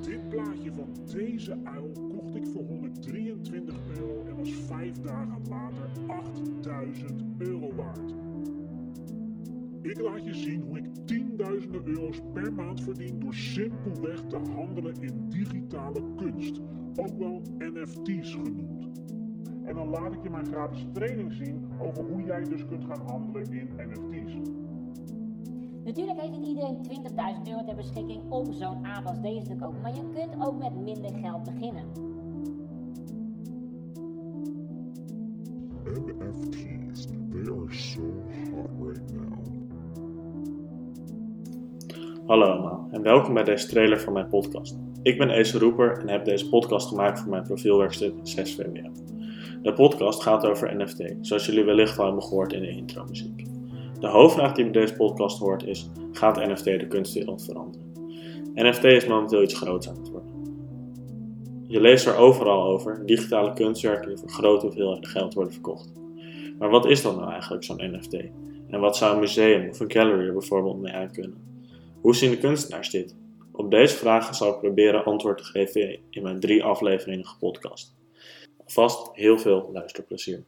Dit plaatje van deze uil kocht ik voor 123 euro en was vijf dagen later 8000 euro waard. Ik laat je zien hoe ik tienduizenden euro's per maand verdien door simpelweg te handelen in digitale kunst, ook wel NFT's genoemd. En dan laat ik je mijn gratis training zien over hoe jij dus kunt gaan handelen in NFT's. Natuurlijk heeft niet iedereen 20.000 euro ter beschikking om zo'n aap als deze te kopen, maar je kunt ook met minder geld beginnen. NFTs, they are so hot right now. Hallo allemaal en welkom bij deze trailer van mijn podcast. Ik ben Ace Roeper en heb deze podcast gemaakt voor mijn profielwerkstuk 6 VWO. De podcast gaat over NFT, zoals jullie wellicht al hebben gehoord in de intro-muziek. De hoofdvraag die bij deze podcast hoort is: gaat NFT de kunstwereld veranderen? NFT is momenteel iets groots aan het worden. Je leest er overal over digitale kunstwerken die voor grote hoeveelheden geld worden verkocht. Maar wat is dan nou eigenlijk zo'n NFT? En wat zou een museum of een gallery er bijvoorbeeld mee aan kunnen? Hoe zien de kunstenaars dit? Op deze vragen zal ik proberen antwoord te geven in mijn drie afleveringen podcast. Vast heel veel luisterplezier.